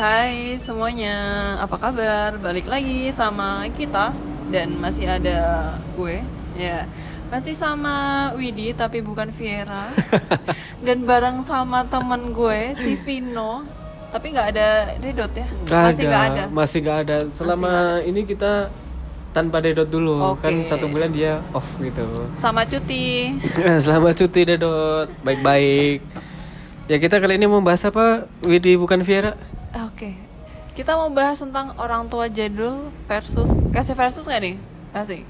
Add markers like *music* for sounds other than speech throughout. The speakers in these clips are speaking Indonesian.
Hai semuanya, apa kabar? Balik lagi sama kita dan masih ada gue, ya masih sama Widi tapi bukan Viera *laughs* dan bareng sama temen gue si Vino tapi nggak ada Dedot ya Nggak masih nggak ada Masih nggak ada. Selama ini kita tanpa dedot dulu. Oke. Kan satu bulan dia off gitu. sama cuti *laughs* Selamat cuti dedot. Baik-baik. Ya kita kali ini mau bahas apa? Widi bukan Viera. Oke kita mau bahas tentang orang tua jadul versus kasih versus nggak nih kasih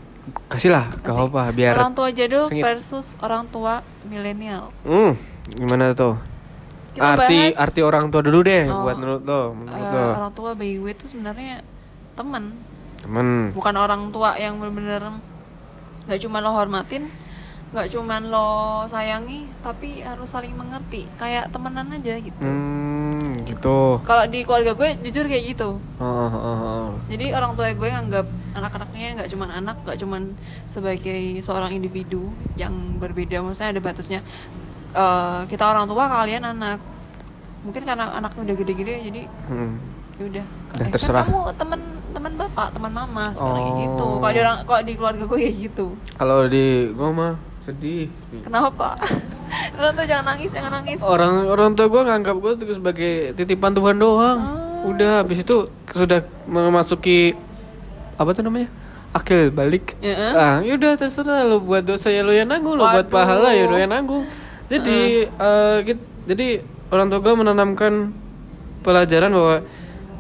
Kasih lah, gak apa-apa biar. orang tua jadul sengit. versus orang tua milenial Hmm, gimana tuh? Kita arti bahas- arti orang tua dulu deh Oh. buat menurut lo, menurut lo. orang tua bagi gue itu sebenarnya teman Temen. bukan orang tua yang bener-bener nggak cuma lo hormatin nggak cuma lo sayangi tapi harus saling mengerti kayak temenan aja gitu Hmm, gitu. kalau di keluarga gue jujur kayak gitu Oh, oh, oh, oh. jadi orang tua gue nganggap anak-anaknya nggak cuma anak nggak cuma sebagai seorang individu yang berbeda maksudnya ada batasnya Eh, kita orang tua kalian anak mungkin karena anaknya udah gede-gede jadi Hmm. ya udah Eh, terserah. kan kamu teman teman bapak teman mama sekarang kayak gitu Oh. kalau di orang kalau di keluarga gue kayak gitu Kalau di gua mah sedih. kenapa Jangan nangis jangan nangis Orang orang tua gua nganggap gua tuh sebagai titipan Tuhan doang. Oh. Udah habis itu sudah memasuki apa tuh namanya? Akil balik. Ya, eh? Ah, yaudah terserah lo buat dosa ya lo yang nanggung, lo buat pahala ya lo yang nanggung. Jadi eh, git- jadi orang tua gua menanamkan pelajaran bahwa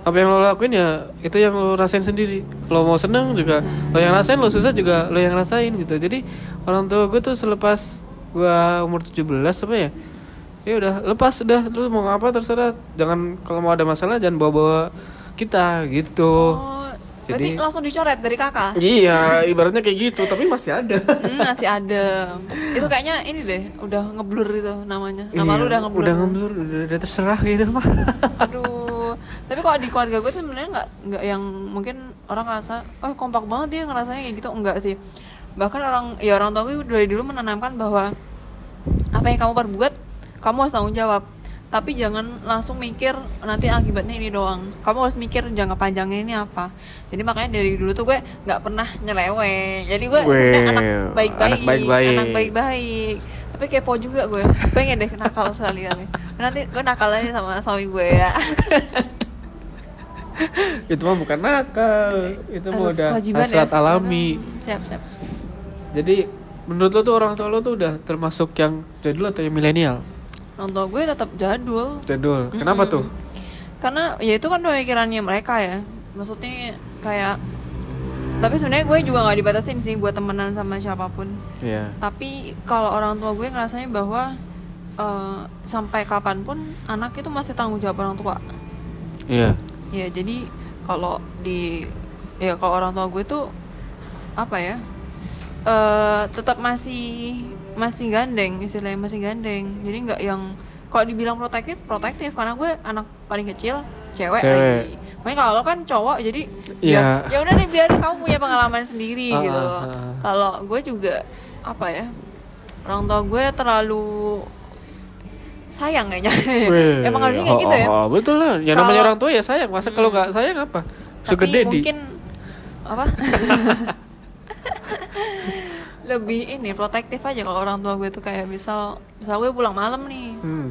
apa yang lo lakuin ya itu yang lo rasain sendiri. Lo mau seneng juga lo yang rasain, lo susah juga lo yang rasain gitu. Jadi orang tua gue tuh selepas gua umur 17 apa ya? Ya udah lepas udah lu mau ngapa terserah. Jangan kalau mau ada masalah jangan bawa-bawa kita gitu. oh berarti Jadi- langsung dicoret dari kakak Iya, ibaratnya kayak gitu, tapi masih ada. hmm, masih ada itu kayaknya ini deh udah ngeblur itu namanya nama lu Iya, udah ngeblur Udah ngeblur, udah, udah terserah gitu, Pak. aduh tapi kalau di keluarga gue tuh sebenarnya nggak nggak yang mungkin orang ngerasa oh kompak banget dia ngerasanya kayak gitu enggak sih bahkan orang ya orang tua gue dari dulu menanamkan bahwa apa yang kamu perbuat kamu harus tanggung jawab. Tapi jangan langsung mikir nanti akibatnya ini doang. Kamu harus mikir jangka panjangnya ini apa. Jadi makanya dari dulu tuh gue nggak pernah nyeleweng jadi gue sebenarnya anak baik-baik anak baik-baik. tapi kepo juga gue. Pengen deh nakal *laughs* sekali kali nanti gue nakal aja sama suami gue ya. Itu mah bukan nakal, itu mah udah hasrat ya? alami. siap siap Jadi menurut lo tuh orang tua lo tuh udah termasuk yang jadul atau yang milenial? orang tua gue tetap jadul Jadul. Kenapa tuh? karena ya itu kan pemikirannya mereka ya maksudnya kayak tapi sebenarnya gue juga nggak dibatasin sih buat temenan sama siapa pun Iya. tapi kalau orang tua gue ngerasanya bahwa eh, sampai kapan pun anak itu masih tanggung jawab orang tua Iya. ya jadi kalau di ya kalau orang tua gue tuh apa ya eh tetap masih masih gandeng istilahnya masih gandeng jadi nggak yang kalau dibilang protektif protektif karena gue anak paling kecil cewek, Cewek. lagi makanya kalau kan cowok jadi Iya. biar- ya udah deh biar kamu punya pengalaman sendiri Ah, gitu ah. kalau gue juga apa ya orang tua gue terlalu sayang kayaknya *laughs* emang harusnya kayak gitu ya oh, oh, betul lah. Yang namanya Kalau- orang tua ya sayang. Masa kalau nggak sayang apa? Sugar tapi daddy. mungkin apa *laughs* lebih ini protektif aja kalau orang tua gue tuh kayak misal misal gue pulang malam nih Hmm.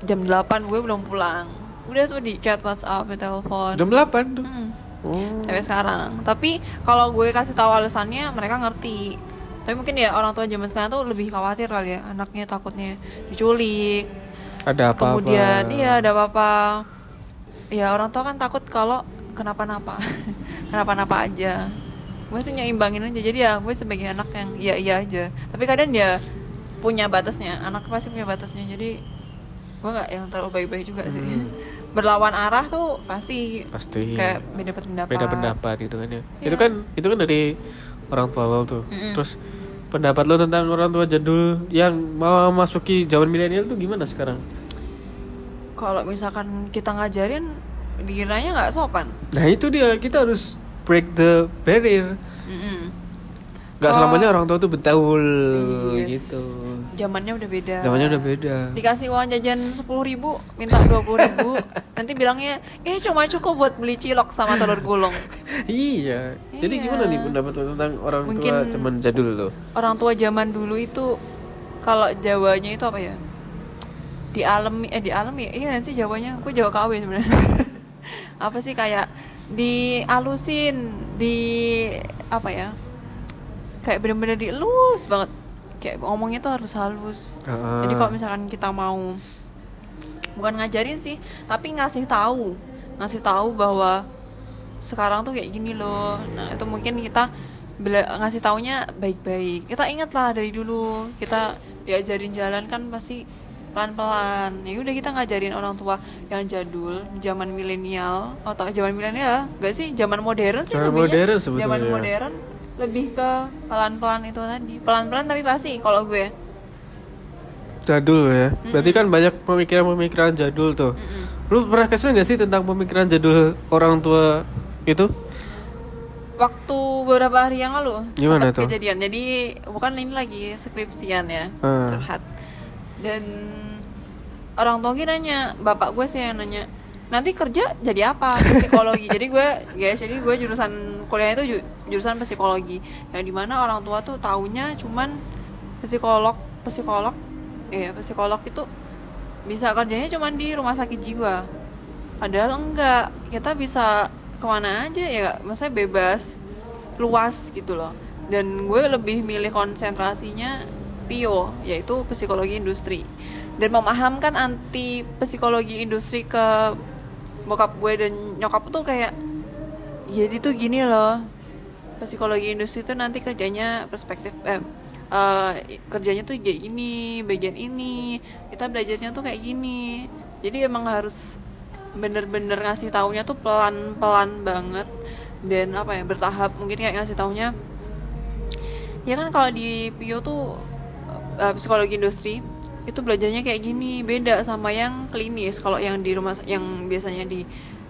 jam 8 gue belum pulang. Udah tuh di chat WhatsApp di telepon. Jam 8 tuh. Hmm, Oh. sampai sekarang. Tapi kalau gue kasih tahu alasannya mereka ngerti. Tapi mungkin ya orang tua zaman sekarang tuh lebih khawatir kali ya anaknya takutnya diculik. Ada apa-apa. kemudian iya ada apa-apa. Ya orang tua kan takut kalau kenapa-napa. *laughs* Kenapa-napa aja gue sih nyimbangin aja. Jadi ya gue sebagai anak yang iya iya aja. Tapi kadang dia punya batasnya. Anak pasti punya batasnya. Jadi gue nggak yang terlalu baik-baik juga sih. *laughs* Berlawan arah tuh pasti Pasti. kayak beda pendapat. Beda pendapat gitu kan ya. Itu kan itu kan dari orang tua lo tuh. Terus pendapat lo tentang orang tua jadul yang mau masuki zaman milenial tuh gimana sekarang? kalau misalkan kita ngajarin dikiranya nggak sopan. Nah itu dia. Kita harus break the barrier. Mm-mm. nggak Oh. selamanya orang tua tuh betaul Yes. gitu zamannya udah beda zamannya udah beda dikasih uang jajan sepuluh ribu minta dua puluh ribu *laughs* nanti bilangnya ini cuma cukup buat beli cilok sama telur gulung *laughs* iya jadi Iya. gimana nih pendapat tentang orang tua Mungkin- zaman jadul lo orang tua zaman dulu itu kalau Jawanya itu apa ya di alam eh di alam ya iya sih Jawanya aku Jawa KW sebenarnya *laughs* apa sih kayak dialusin di apa ya kayak bener-bener dielus banget. Kayak ngomongnya tuh harus halus. Ah. jadi kalau misalkan kita mau bukan ngajarin sih tapi ngasih tahu ngasih tahu bahwa sekarang tuh kayak gini loh. Nah itu mungkin kita bela- ngasih taunya baik-baik. Kita ingat lah dari dulu kita diajarin jalan kan pasti pelan-pelan. Ya udah kita ngajarin orang tua yang jadul zaman milenial. Atau zaman milenial gak sih? Zaman modern sih Zaman lebihnya. modern sebetulnya. zaman modern lebih ke pelan-pelan itu tadi. Pelan-pelan tapi pasti kalau gue. Jadul ya. Berarti kan banyak pemikiran-pemikiran jadul tuh. Lu pernah kesel nggak sih tentang pemikiran jadul orang tua itu? Waktu beberapa hari yang lalu Gimana sempat tuh? kejadian. Jadi bukan ini lagi skripsian ya. Hmm. curhat dan orang tua gue nanya bapak gue sih yang nanya nanti kerja jadi apa? Psikologi. Jadi gue guys jadi gue jurusan kuliah itu ju- jurusan psikologi. Yang di mana orang tua tuh taunya cuman psikolog psikolog ya psikolog itu bisa kerjanya cuman di rumah sakit jiwa. Padahal enggak kita bisa ke mana aja ya maksudnya bebas luas gitu loh. Dan gue lebih milih konsentrasinya PIO yaitu psikologi industri. Dan memahamkan anti psikologi industri ke bokap gue dan nyokap tuh kayak jadi tuh gini loh psikologi industri tuh nanti kerjanya perspektif eh, eh, kerjanya tuh kayak ini bagian ini kita belajarnya tuh kayak gini. Jadi emang harus bener-bener ngasih taunya tuh pelan-pelan banget dan apa ya bertahap. Mungkin kayak ngasih taunya ya kan kalau di PIO tuh eh, psikologi industri itu belajarnya kayak gini beda sama yang klinis. Kalau yang di rumah yang biasanya di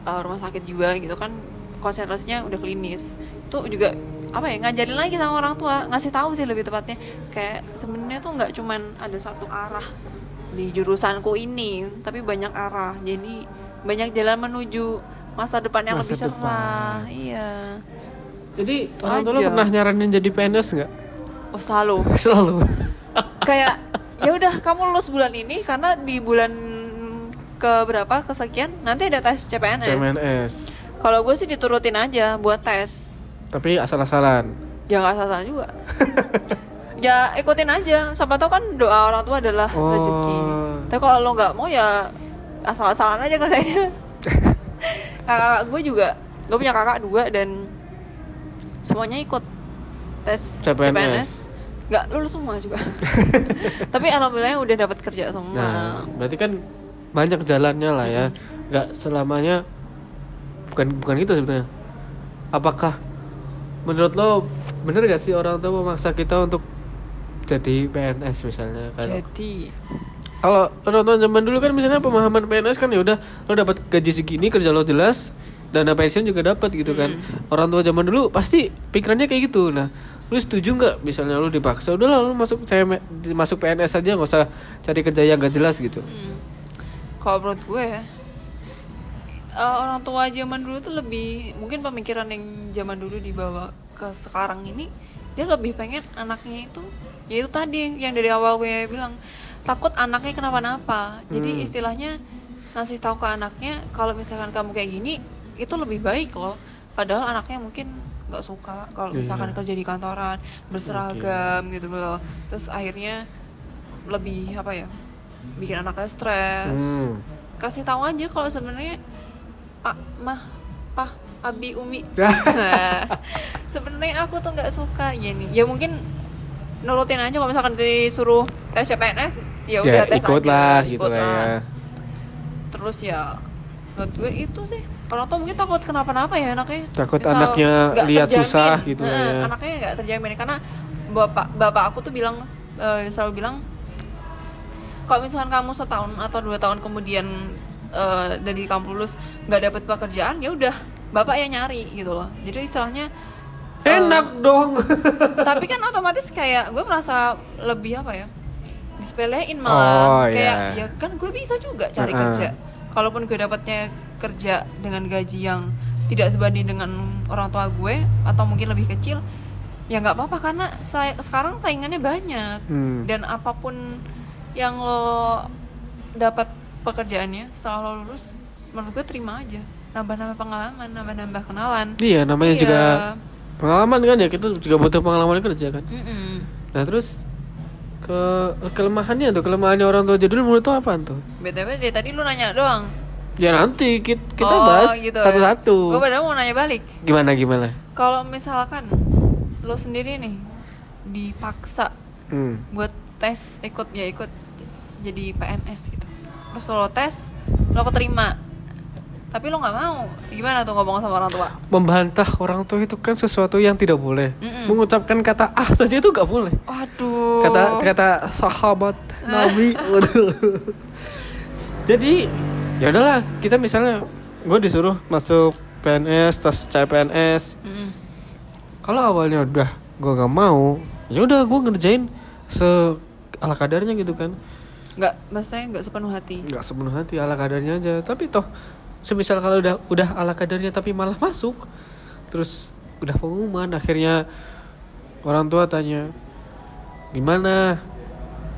eh, rumah sakit jiwa gitu kan konsentrasinya udah klinis. Itu juga apa ya ngajarin lagi sama orang tua ngasih tahu sih lebih tepatnya. Kayak sebenarnya tuh nggak cuman ada satu arah di jurusanku ini tapi banyak arah. Jadi banyak jalan menuju masa depan yang Masa lebih cerah iya. Jadi orang tua pernah nyaranin jadi PNS nggak? Oh selalu. *laughs* Selalu kayak ya udah kamu lulus bulan ini karena di bulan ke berapa kesekian nanti ada tes CPNS. CMNS Kalau gue sih diturutin aja buat tes. tapi asal-asalan Ya nggak salah juga. *laughs* ya ikutin aja. Siapa tahu kan doa orang tua adalah Oh. rezeki. Tapi kalau lo nggak mau ya asal-asalan aja kerjanya. *laughs* kakak gue juga, gue punya kakak dua dan semuanya ikut tes CPNS. CPNS. Nggak lulus semua juga. *laughs* Tapi alhamdulillah udah dapat kerja semua. nah berarti kan banyak jalannya lah ya. Nggak selamanya bukan bukan gitu sebetulnya apakah menurut lo bener gak sih orang tua memaksa kita untuk jadi PNS misalnya? Kalau Jadi. kalau orang tua zaman dulu kan misalnya pemahaman PNS kan ya udah lo dapat gaji segini kerja lo jelas dana pensiun juga dapat gitu kan. Orang tua zaman dulu pasti pikirannya kayak gitu. Nah lu setuju nggak? Misalnya lu dipaksa udah lah lu masuk saya masuk PNS aja nggak usah cari kerja yang gak jelas gitu. Hmm. Kalau menurut gue ya, eh, orang tua zaman dulu tuh lebih mungkin pemikiran yang zaman dulu dibawa ke sekarang ini dia lebih pengen anaknya itu ya itu tadi yang dari awal gue bilang takut anaknya kenapa-napa. Jadi istilahnya ngasih tahu ke anaknya kalau misalkan kamu kayak gini itu lebih baik loh. Padahal anaknya mungkin nggak suka kalau misalkan kerja di kantoran berseragam gitu loh. Terus akhirnya lebih apa ya bikin anaknya stres. Hmm. kasih tahu aja kalau sebenarnya pak mah pah abi umi. *laughs* Nah, sebenarnya aku tuh nggak suka ya nih. Ya mungkin nurutin aja kalau misalkan disuruh tes CPNS ya udah ya tes ikut aja, lah gitu lah ya. Terus ya menurut gue itu sih orang tua mungkin takut kenapa-napa ya anaknya Takut Misal anaknya lihat terjamin. susah gitu Nah, ya. anaknya nggak terjamin karena bapak bapak aku tuh bilang eh, selalu bilang kalau misalkan kamu setahun atau dua tahun kemudian eh, dari kamu lulus nggak dapat pekerjaan ya udah bapak yang nyari gitu loh jadi istilahnya enak dong *laughs* tapi kan otomatis kayak gue merasa lebih apa ya disepelein Oh, malah iya. kayak ya kan gue bisa juga cari Uh-uh. kerja kalaupun gue dapatnya kerja dengan gaji yang tidak sebanding dengan orang tua gue atau mungkin lebih kecil ya nggak apa-apa karena saya sekarang saingannya banyak Hmm. dan apa pun yang lo dapat pekerjaannya setelah lo lulus menurut gue terima aja nambah-nambah pengalaman nambah-nambah kenalan iya namanya Iya. juga pengalaman kan ya kita juga butuh pengalaman kerja kan Mm-mm. nah terus ke kelemahannya tuh kelemahannya orang tua. Jadul menurut tuh apa tuh? Btw dari tadi lu nanya doang. Ya nanti kita, kita Oh, bahas gitu. satu-satu. Gue padahal mau nanya balik. Gimana gimana? Kalau misalkan lo sendiri nih dipaksa hmm. buat tes ikut ya ikut jadi PNS gitu. Terus lo tes lo keterima tapi lo nggak mau. Gimana tuh ngomong sama orang tua? Membantah orang tua itu kan sesuatu yang tidak boleh. Mm-mm. mengucapkan kata ah saja itu gak boleh. Waduh. Kata kata sahabat nabi. *laughs* Waduh. Jadi ya udahlah kita misalnya gue disuruh masuk PNS tes CPNS Mm-mm. kalau awalnya udah gue gak mau ya udah gue ngerjain se ala kadarnya gitu kan. Nggak maksudnya nggak sepenuh hati? Nggak sepenuh hati ala kadarnya aja. Tapi toh semisal kalau udah udah ala kadarnya tapi malah masuk terus udah pengumuman akhirnya orang tua tanya gimana?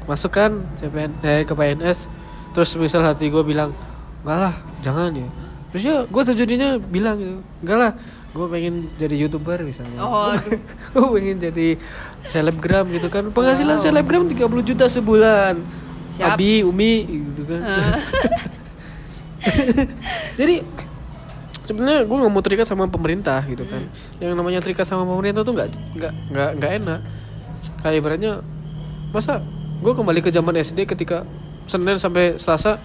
Masuk kan CPN eh, ke PNS terus misal hati gue bilang enggak lah jangan ya. Terus ya gue sejujurnya bilang gitu enggak lah gue pengen jadi youtuber misalnya. Oh, *laughs* gue pengen jadi selebgram gitu kan. Penghasilan selebgram 30 juta sebulan. Siap. Abi Umi gitu kan *laughs* *laughs* jadi sebenarnya gue nggak mau terikat sama pemerintah gitu kan. Yang namanya terikat sama pemerintah tuh nggak nggak nggak nggak enak. Kayak ibaratnya masa gue kembali ke zaman SD ketika Senin sampai Selasa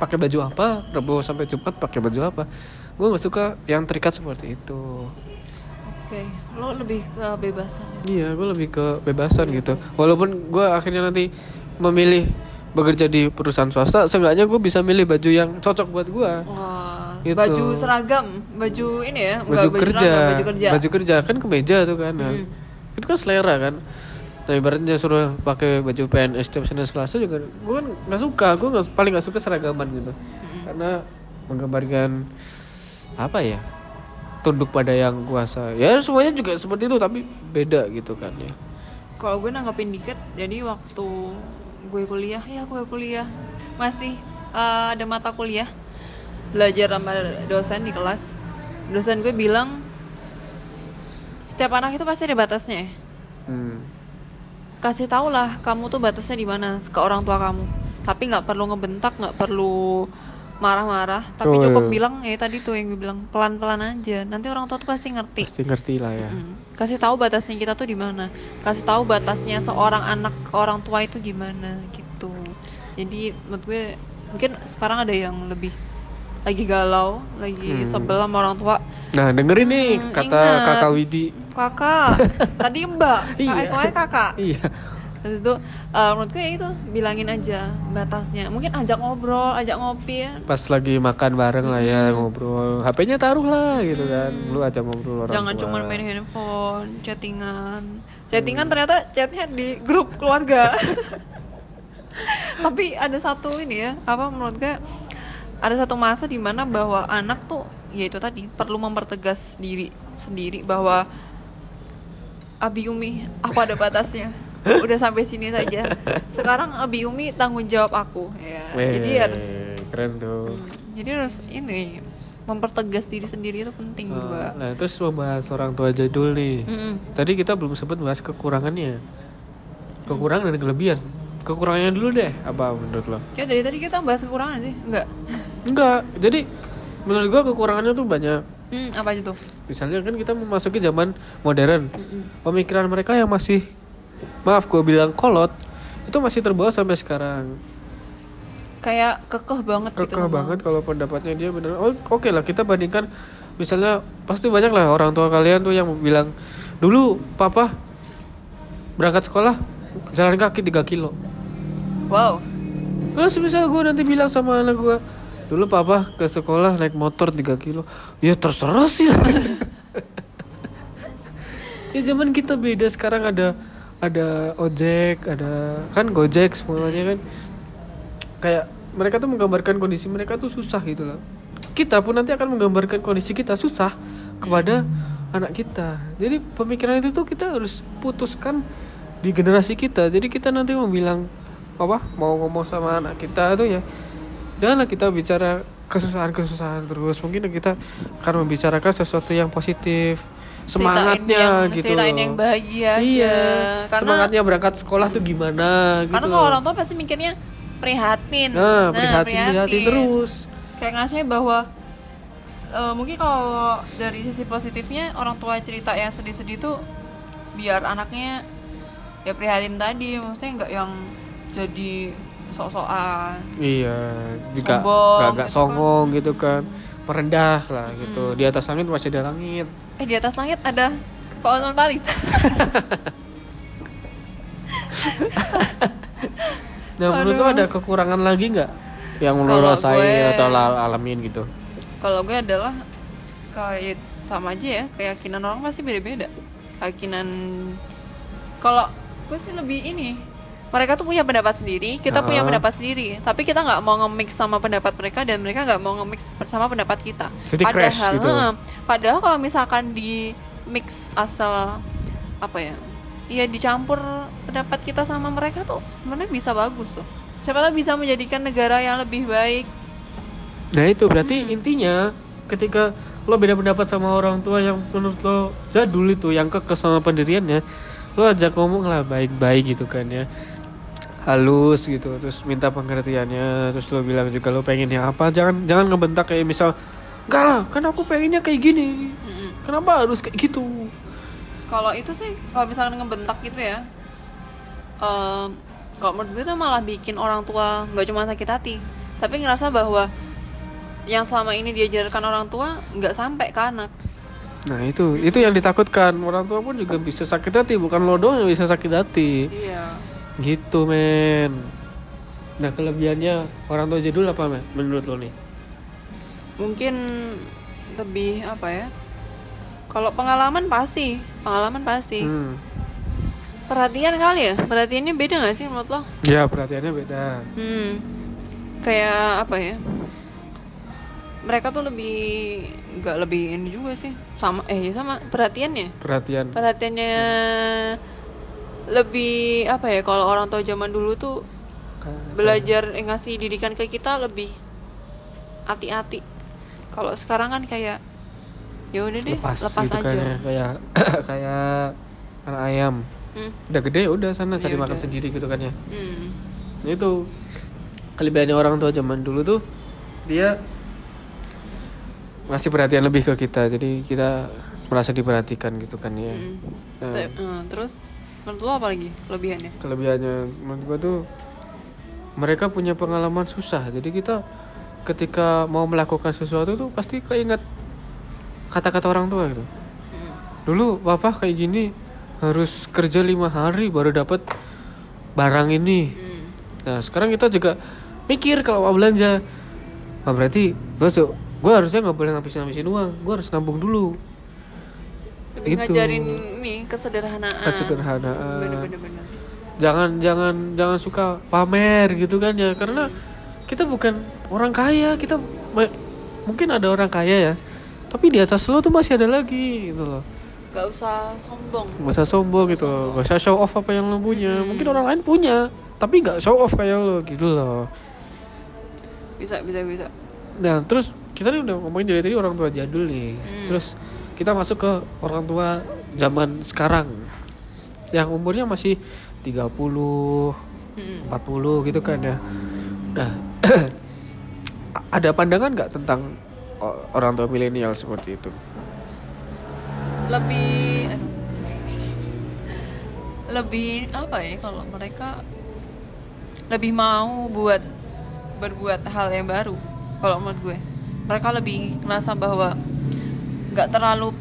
pakai baju apa Rabu sampai Jumat pakai baju apa. Gue nggak suka yang terikat seperti itu. Oke lo lebih ke bebasan Iya, gue lebih ke bebasan gitu. Walaupun gue akhirnya nanti memilih bekerja di perusahaan swasta, seenggaknya gue bisa milih baju yang cocok buat gue. Wah, Gitu. baju seragam, baju ini ya, Baju, enggak kerja, seragam, baju kerja. baju kerja kan kemeja tuh kan. Hmm. Itu kan selera kan. Nah ibaratnya suruh pakai baju PNS tiap Senin Selasa juga, gue kan nggak suka. Gue nggak paling nggak suka seragaman gitu, Hmm. karena menggambarkan apa ya tunduk pada yang kuasa. Ya semuanya juga seperti itu tapi beda gitu kan ya. Kalau gue nanggepin dikit, jadi waktu gue kuliah, ya gue kuliah masih eh, ada mata kuliah belajar sama dosen di kelas. Dosen gue bilang setiap anak itu pasti ada batasnya. Hmm. Kasih tau lah kamu tuh batasnya di mana ke orang tua kamu. Tapi nggak perlu ngebentak, nggak perlu marah-marah. Tapi cukup bilang ya tadi tuh yang gue bilang pelan-pelan aja. Nanti orang tua tuh pasti ngerti. Pasti ngerti lah ya. Mm. Kasih tahu batasnya kita tuh di mana. Kasih tahu batasnya seorang anak ke orang tua itu gimana gitu. Jadi menurut gue mungkin sekarang ada yang lebih lagi galau, lagi sebel sama orang tua. Nah dengerin nih Hmm, kata ingat. kakak Widi. Kakak, *laughs* tadi mbak, Iya. kemarin kakak. Iya. Terus itu eh, menurut gue ya itu bilangin aja batasnya. Mungkin ajak ngobrol, ajak ngopi ya. Pas lagi makan bareng lah ya ngobrol. HP-nya taruh lah gitu kan. Lu aja ngobrol orang Jangan cuma main handphone, chattingan. Chattingan ternyata chatnya di grup keluarga. *laughs* Tapi ada satu ini ya, apa menurut gue ada satu masa di mana bahwa anak tuh ya itu tadi perlu mempertegas diri sendiri bahwa Abi Umi aku ada batasnya. *laughs* Udah sampai sini saja. Sekarang Abi Umi tanggung jawab aku ya. Weh, Jadi harus keren tuh. Hmm, jadi harus ini mempertegas diri sendiri itu penting juga. Nah terus membahas orang tua jadul nih. Mm-mm. Tadi kita belum sempat bahas kekurangannya. Kekurangan dan kelebihan. Kekurangannya dulu deh. Apa menurut lo? Ya dari tadi kita bahas kekurangan sih, enggak? Enggak. Jadi menurut gua kekurangannya tuh banyak. Hmm, apa aja tuh? Misalnya kan kita memasuki zaman modern. Pemikiran mereka yang masih maaf gue bilang kolot itu masih terbawa sampai sekarang. Kayak kekeh banget gitu Kekeh sama- banget kalau pendapatnya dia bener. Oh, oke lah kita bandingkan misalnya pasti banyak lah orang tua kalian tuh yang bilang dulu papa berangkat sekolah jalan kaki 3 kilo. Wow. Kalau semisal gue nanti bilang sama anak gue dulu papa ke sekolah naik motor 3 kilo ya terserah sih *laughs* ya zaman kita beda sekarang ada ada ojek ada kan gojek semuanya kan. Kayak mereka tuh menggambarkan kondisi mereka tuh susah gitu loh. Kita pun nanti akan menggambarkan kondisi kita susah kepada anak kita. Jadi pemikiran itu tuh kita harus putuskan di generasi kita. Jadi kita nanti mau bilang apa mau ngomong sama anak kita tuh ya janganlah kita bicara kesusahan-kesusahan terus. Mungkin kita akan membicarakan sesuatu yang positif semangatnya yang, gitu ceritain loh. yang bahagia aja. Iya karena semangatnya berangkat sekolah tuh gimana gitu karena kalau orang tua pasti mikirnya prihatin. Nah prihatin prihatin. terus. Kayak ngasihnya bahwa eh, mungkin kalau dari sisi positifnya orang tua cerita yang sedih-sedih tuh biar anaknya ya prihatin tadi. Maksudnya nggak yang jadi sok-sokan. Iya juga Sombong gak, gak gitu kan. songong gitu kan. Merendah lah gitu. Mm. di atas langit masih ada langit eh di atas langit ada Pak Osman Paris. *laughs* Nah menurut lo ada kekurangan lagi nggak yang lo rasain gue- atau al- alamin gitu? Kalau gue adalah kayak sama aja ya keyakinan orang pasti beda-beda. Keyakinan kalau gue sih lebih ini mereka tuh punya pendapat sendiri kita punya Ah. pendapat sendiri. Tapi kita nggak mau nge-mix sama pendapat mereka dan mereka nggak mau nge-mix sama pendapat kita. Jadi crash padahal gitu. heeh, padahal kalau misalkan di mix asal apa ya Iya dicampur pendapat kita sama mereka tuh sebenarnya bisa bagus tuh. Siapa tahu bisa menjadikan negara yang lebih baik. Nah itu berarti intinya ketika lo beda pendapat sama orang tua yang menurut lo jadul itu yang kekeh sama pendiriannya lo ajak ngomong lah baik-baik gitu kan ya halus gitu terus minta pengertiannya terus lo bilang juga lo pengennya apa. Jangan jangan ngebentak kayak misal enggak lah kan aku pengennya kayak gini. Kenapa harus kayak gitu? Kalau itu sih kalau misalkan ngebentak gitu ya em, kalau menurut gue tuh malah bikin orang tua nggak cuma sakit hati tapi ngerasa bahwa yang selama ini diajarkan orang tua nggak sampai ke anak. Nah itu itu yang ditakutkan. Orang tua pun juga bisa sakit hati bukan lo doang yang bisa sakit hati. Iya gitu men. Nah kelebihannya orang tua jadul apa men? Menurut lo nih? Mungkin lebih apa ya? Kalau pengalaman pasti pengalaman pasti. Hmm. perhatian kali ya? Perhatiannya beda nggak sih menurut lo? Ya perhatiannya beda. hmm. Kayak apa ya? Mereka tuh lebih nggak lebih ini juga sih. Sama eh ya sama perhatiannya. Perhatian. perhatiannya lebih apa ya kalau orang tua zaman dulu tuh belajar eh, ngasih didikan ke kita lebih hati-hati kalau sekarang kan kayak ya udah deh lepas, lepas, gitu aja ya, kayak *clears throat* kayak anak ayam. hmm. Udah gede udah sana Ya cari makan udah. sendiri gitu kan ya. Hmm. Nah, itu kelebihannya orang tua zaman dulu tuh dia ngasih perhatian lebih ke kita. Jadi kita merasa diperhatikan gitu kan ya. Hmm. Nah. Eh, terus menurut lo apa lagi kelebihannya Kelebihannya menurut gua tuh mereka punya pengalaman susah. Jadi kita ketika mau melakukan sesuatu tuh pasti keinget kata-kata orang tua gitu. Hmm. Dulu bapak kayak gini harus kerja lima hari baru dapat barang ini. Hmm. Nah sekarang kita juga mikir kalau mau belanja. Nah, berarti gue gue harusnya nggak boleh ngabisin ngabisin uang. Gue harus nabung dulu. Lebih Itu. ngajarin nih kesederhanaan. Kesederhanaan. bener-bener bener Jangan jangan jangan suka pamer gitu kan ya karena kita bukan orang kaya kita mungkin ada orang kaya ya tapi di atas lo tuh masih ada lagi gitu loh. Gak usah sombong. Gak usah sombong gitu loh. Gak usah show off apa yang lo punya. Mungkin orang lain punya Tapi gak show off kayak lo gitu loh. Bisa bisa bisa. Nah terus kita nih udah ngomongin dari tadi orang tua jadul nih. Hmm. Terus kita masuk ke orang tua zaman sekarang Yang umurnya masih 30 Hmm. 40 gitu kan ya Nah *clears throat* Ada pandangan gak tentang o- orang tua milenial seperti itu? lebih aduh. lebih apa ya kalau mereka lebih mau buat berbuat hal yang baru kalau menurut gue mereka lebih ngerasa bahwa nggak terlalu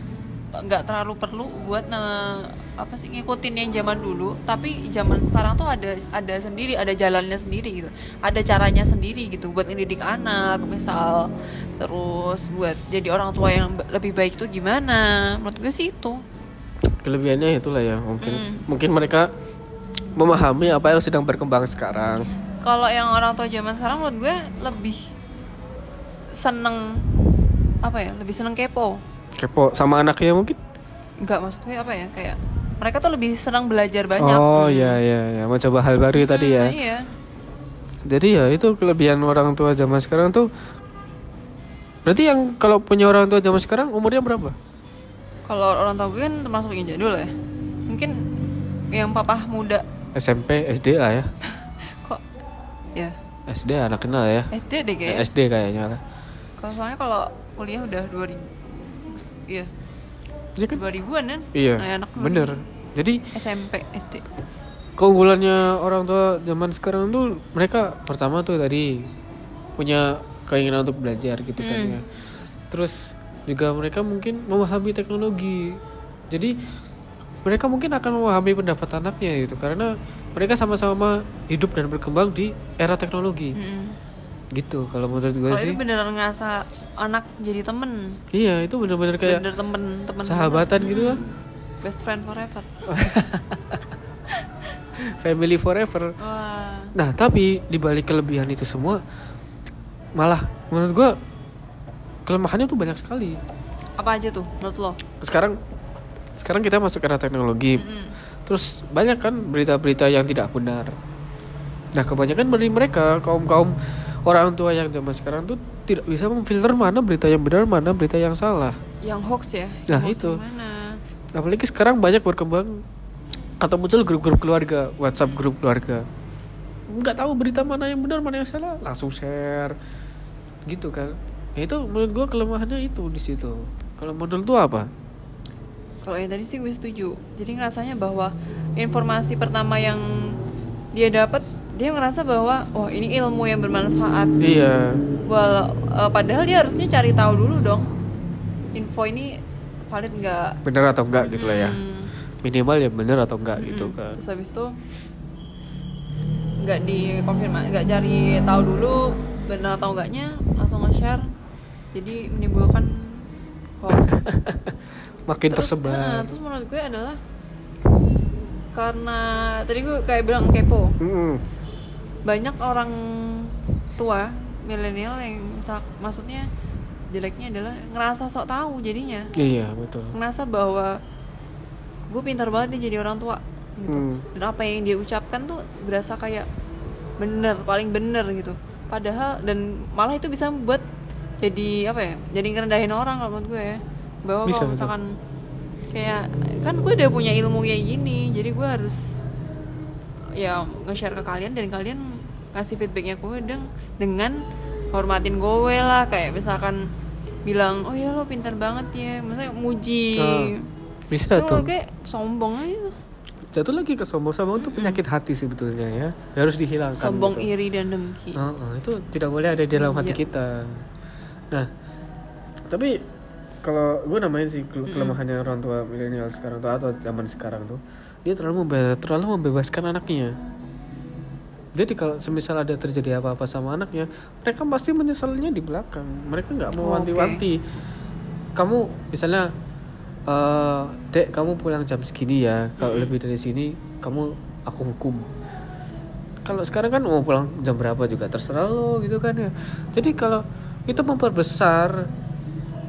nggak terlalu perlu buat ne- apa sih ngikutin yang zaman dulu. Tapi zaman sekarang tuh ada ada sendiri ada jalannya sendiri gitu. Ada caranya sendiri gitu buat ngedidik anak misal. Terus buat jadi orang tua yang lebih baik tuh gimana? Menurut gue sih itu. Kelebihannya itulah ya mungkin. Hmm. mungkin mereka memahami apa yang sedang berkembang sekarang. Kalau yang orang tua zaman sekarang menurut gue lebih seneng apa ya lebih seneng kepo kepo sama anaknya mungkin? Enggak maksud gue apa ya kayak mereka tuh lebih senang belajar banyak. Oh ya ya ya mencoba hal baru tadi ya. Hmm, iya. Jadi ya itu kelebihan orang tua zaman sekarang tuh berarti yang kalau punya orang tua zaman sekarang umurnya berapa? Kalau orang tua gue kan termasuk yang jadul ya. Mungkin yang papa muda. SMP SD lah ya. *laughs* Kok? Ya. SD anak kenal ya. SD deh kayak SD kayaknya lah. Kalau soalnya kalau kuliah udah 2000 iya. Iya kan? 2000-an kan iya Nah, anak 2000. bener. Jadi SMP SD keunggulannya orang tua zaman sekarang tuh mereka pertama tuh tadi punya keinginan untuk belajar gitu kan Hmm. ya. Terus juga mereka mungkin memahami teknologi. Jadi mereka mungkin akan memahami pendapat anaknya gitu. Karena mereka sama-sama hidup dan berkembang di era teknologi. Mm-mm. Gitu kalau menurut gue sih itu beneran ngerasa anak jadi temen iya itu bener-bener kayak bener temen temen sahabatan banget. gitu kan Mm. best friend forever *laughs* family forever wah Nah, tapi di balik kelebihan itu semua malah menurut gua kelemahannya tuh banyak sekali. apa aja tuh menurut lo Sekarang sekarang kita masuk era teknologi. Mm-mm. Terus banyak kan berita-berita yang tidak benar. Nah, kebanyakan dari mereka kaum-kaum orang tua yang zaman sekarang tuh tidak bisa memfilter mana berita yang benar, mana berita yang salah. yang hoax ya Nah, Yang hoax itu. mana Apalagi sekarang banyak berkembang atau muncul grup-grup keluarga, WhatsApp grup keluarga. Nggak tahu berita mana yang benar, mana yang salah, langsung share. Gitu kan. Ya itu menurut gua kelemahannya itu di situ. Kalau menurut lu apa? Kalau yang tadi sih gue setuju. Jadi ngerasanya bahwa informasi pertama yang dia dapat, dia ngerasa bahwa oh ini ilmu yang bermanfaat. Iya. Walau eh, padahal dia harusnya cari tahu dulu dong. Info ini valid nggak? Benar atau enggak gitu lah ya. Hmm. Minimal ya benar atau enggak gitu Mm. kan. Terus habis itu nggak dikonfirmasi, nggak cari tahu dulu benar atau enggaknya, langsung nge-share. Jadi menimbulkan hoax. *laughs* Makin terus, tersebar. eh, terus menurut gue adalah karena tadi gue kayak bilang kepo Mm-mm. Banyak orang tua milenial yang misal maksudnya jeleknya adalah ngerasa sok tahu jadinya Iya, betul. ngerasa bahwa gue pintar banget nih jadi orang tua gitu Hmm. dan apa yang dia ucapkan tuh berasa kayak bener paling bener gitu padahal dan malah itu bisa membuat jadi apa ya jadi ngerendahin orang kalau menurut gue ya bahwa Bisa, kalau betul. misalkan kayak kan gue udah punya ilmu kayak gini jadi gue harus ya nge-share ke kalian dan kalian kasih feedbacknya ke gue deng dengan hormatin gue lah kayak misalkan bilang oh ya lo pintar banget ya maksudnya muji Ah, bisa tuh. kayak sombong aja tuh. Jatuh lagi ke sombong sombong itu penyakit hati sebetulnya ya. Harus dihilangkan. sombong gitu. iri dan dengki Heeh, itu tidak boleh ada di dalam hati Iya. kita. Nah, tapi kalau gue namain sih ke- kelemahannya orang tua milenial sekarang tuh atau zaman sekarang tuh, dia terlalu membe- terlalu membebaskan anaknya. Jadi kalau semisal ada terjadi apa-apa sama anaknya, mereka pasti menyesalnya di belakang. Mereka nggak mau Oh, wanti-wanti. Kamu misalnya, eh dek kamu pulang jam segini ya. Kalau lebih dari sini, kamu aku hukum kalau sekarang kan mau pulang jam berapa juga terserah lo gitu kan ya jadi kalau itu memperbesar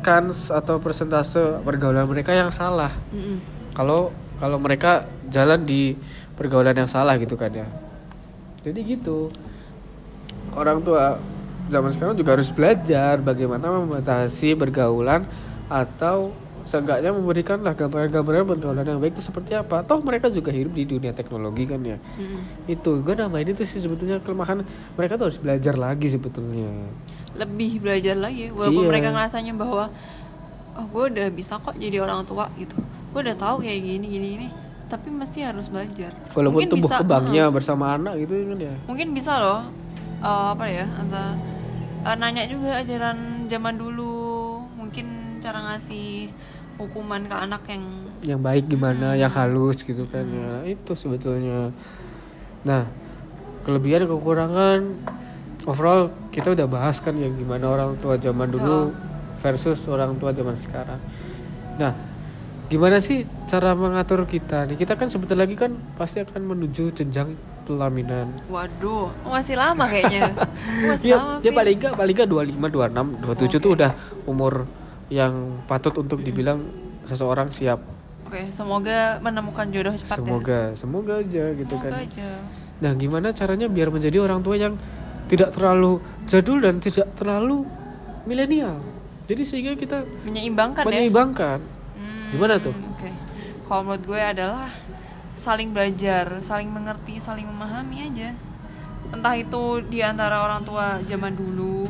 kans atau persentase pergaulan mereka yang salah. Kalau kalau mereka jalan di pergaulan yang salah gitu kan ya. Jadi gitu. Orang tua zaman sekarang juga harus belajar bagaimana membatasi pergaulan atau seenggaknya memberikan lah gambaran-gambaran pergaulan yang baik itu seperti apa. Toh mereka juga hidup di dunia teknologi kan ya. Mm-mm. itu gue namain itu sih sebetulnya kelemahan mereka tuh harus belajar lagi sebetulnya lebih belajar lagi. Walaupun Iya. mereka ngerasanya bahwa oh gue udah bisa kok jadi orang tua gitu. Gue udah tahu kayak gini gini gini. Tapi mesti harus belajar. Walaupun Mungkin tumbuh bisa, kembangnya bersama anak gitu kan ya. Mungkin bisa loh eh, apa ya entah eh, nanya juga ajaran zaman dulu. Mungkin cara ngasih hukuman ke anak yang yang baik gimana yang halus gitu kan ya. Itu sebetulnya. Nah kelebihan kekurangan overall kita udah bahas kan ya gimana orang tua zaman dulu versus orang tua zaman sekarang nah gimana sih cara mengatur kita nih kita kan sebentar lagi kan pasti akan menuju jenjang pelaminan Waduh, masih lama kayaknya. *laughs* masih ya, lama. ya paling enggak paling enggak 25 26 27 tuh Oke. udah umur yang patut untuk dibilang seseorang siap Oke, semoga menemukan jodoh cepat ya. semoga semoga aja gitu Semoga kan aja. nah gimana caranya biar menjadi orang tua yang tidak terlalu jadul dan tidak terlalu milenial jadi sehingga kita Menyeimbangkan ya. menyeimbangkan Hmm, Gimana tuh? Oke. Kalau menurut gue adalah saling belajar, saling mengerti, saling memahami aja. Entah itu di antara orang tua zaman dulu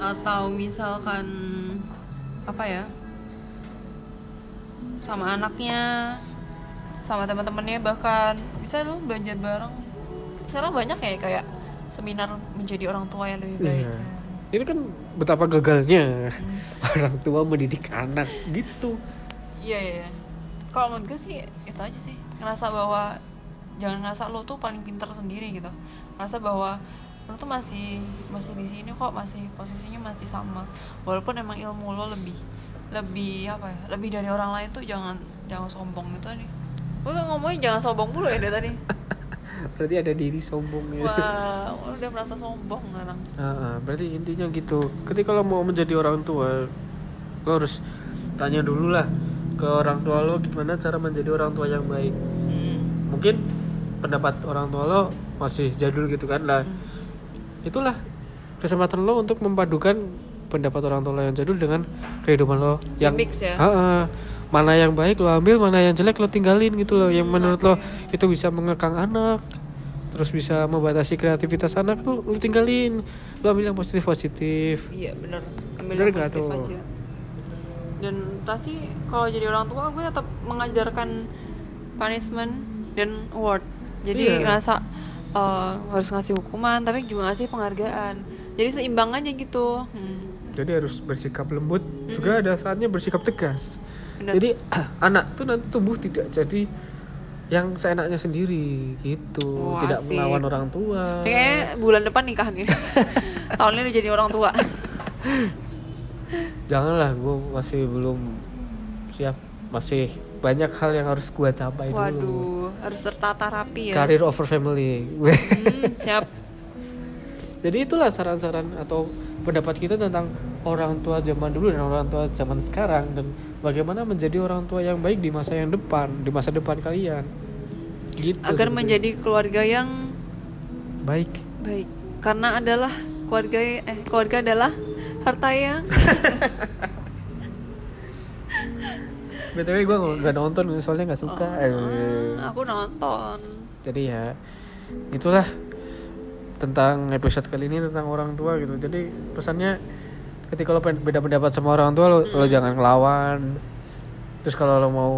atau misalkan apa ya? sama anaknya, sama teman-temannya bahkan bisa tuh belajar bareng. Sekarang banyak ya kayak seminar menjadi orang tua yang lebih baik. Iya. ini kan betapa gagalnya orang tua mendidik anak gitu Iya iya. iya. Kalau menurut gue sih itu aja sih ngerasa bahwa jangan ngerasa lo tuh paling pintar sendiri gitu. Ngerasa bahwa lo tuh masih masih di sini kok masih posisinya masih sama. Walaupun emang ilmu lo lebih lebih apa ya lebih dari orang lain tuh jangan jangan sombong gitu nih. Gue ngomongnya jangan sombong mulu ya dari tadi. *laughs* berarti ada diri sombong ya Wah, udah merasa sombong. Ah, ah, berarti intinya gitu ketika lo mau menjadi orang tua lo harus tanya dulu lah ke orang tua lo gimana cara menjadi orang tua yang baik Hmm. mungkin pendapat orang tua lo masih jadul gitu kan lah itulah kesempatan lo untuk memadukan pendapat orang tua lo yang jadul dengan kehidupan lo yang mix ya. Ah, ah. Mana yang baik lo ambil mana yang jelek lo tinggalin gitu loh. Yang menurut lo itu bisa mengekang anak terus bisa membatasi kreativitas anak tuh lo tinggalin. Lo ambil yang positif positif Iya bener ambil Bener yang positif tuh? aja. Dan pasti kalau jadi orang tua gue tetap mengajarkan punishment dan award. Jadi Iya. ngerasa eh, harus ngasih hukuman tapi juga ngasih penghargaan. Jadi seimbang aja gitu. Hmm. Jadi harus bersikap lembut. Juga ada saatnya bersikap tegas. Bener. jadi *clears throat* anak tuh nanti tumbuh tidak jadi yang seenaknya sendiri gitu. Wah, tidak asik. melawan orang tua. Kayaknya bulan depan nikah nih *laughs* tahun ini udah jadi orang tua. *laughs* Janganlah gue masih belum siap. Masih banyak hal yang harus gue capai dulu. Waduh harus tertata rapi ya. Karir over family. Hmm, siap. *laughs* Jadi itulah saran-saran atau pendapat kita tentang orang tua zaman dulu dan orang tua zaman sekarang dan bagaimana menjadi orang tua yang baik di masa yang depan di masa depan kalian. Gitu agar sebetulnya. menjadi keluarga yang baik. Baik. Karena adalah keluarga eh keluarga adalah harta yang *laughs* btw gue nggak nonton soalnya nggak suka. Eh, Ah, aku nonton. Jadi ya itulah tentang episode kali ini tentang orang tua gitu. Jadi pesannya ketika lo beda pendapat sama orang tua lo, lo jangan ngelawan. Terus kalau lo mau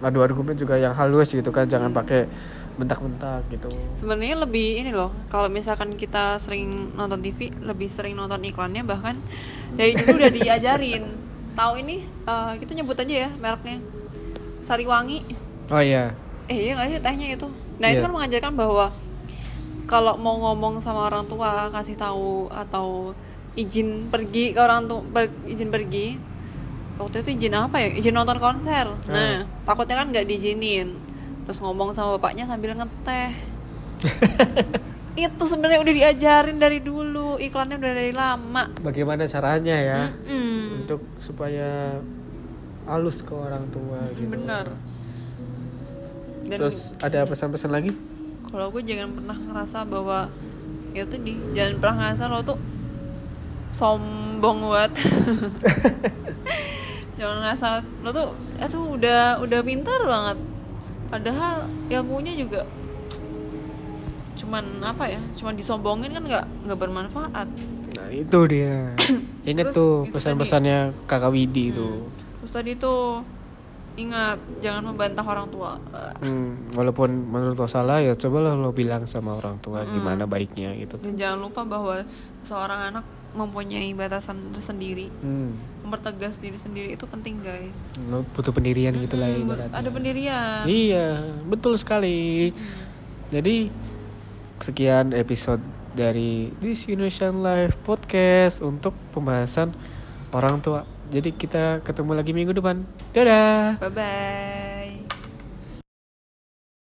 adu argumen juga yang halus gitu kan jangan pakai bentak-bentak gitu. Sebenarnya lebih ini loh kalau misalkan kita sering nonton TV lebih sering nonton iklannya bahkan dari dulu udah *laughs* diajarin. Tahu ini eh, kita nyebut aja ya mereknya Sariwangi. Oh iya. Eh iya nggak sih tehnya itu? Nah itu Iya. kan mengajarkan bahwa kalau mau ngomong sama orang tua kasih tahu atau izin pergi ke orang tua per- izin pergi. Waktu itu izin apa ya? Izin nonton konser. Nah takutnya kan nggak diizinin. Terus ngomong sama bapaknya sambil ngeteh. *laughs* Itu sebenarnya udah diajarin dari dulu. Iklannya udah dari lama. Bagaimana caranya ya? Mm-mm. untuk supaya halus ke orang tua gitu. bener dan terus ada pesan-pesan lagi? Kalau gue jangan pernah ngerasa bahwa ya tadi jangan pernah ngerasa lo tuh sombong banget *laughs* jangan ngerasa lo tuh aduh udah udah pintar banget. Padahal ilmunya juga cuman apa ya cuman disombongin kan nggak nggak bermanfaat. Nah itu dia. *coughs* Inget Terus tuh pesan-pesannya kakak Widi tuh. Terus tadi tuh ingat jangan membantah orang tua. Hmm, walaupun menurut lo salah ya cobalah lo bilang sama orang tua gimana baiknya gitu. dan jangan lupa bahwa seorang anak mempunyai batasan tersendiri. Hmm, mempertegas diri sendiri itu penting guys. Butuh pendirian gitu lah Hmm, ibaratnya. ada pendirian. Iya, betul sekali. Jadi sekian episode dari This Indonesian Life Podcast untuk pembahasan orang tua. Jadi kita ketemu lagi minggu depan. Dadah. Bye bye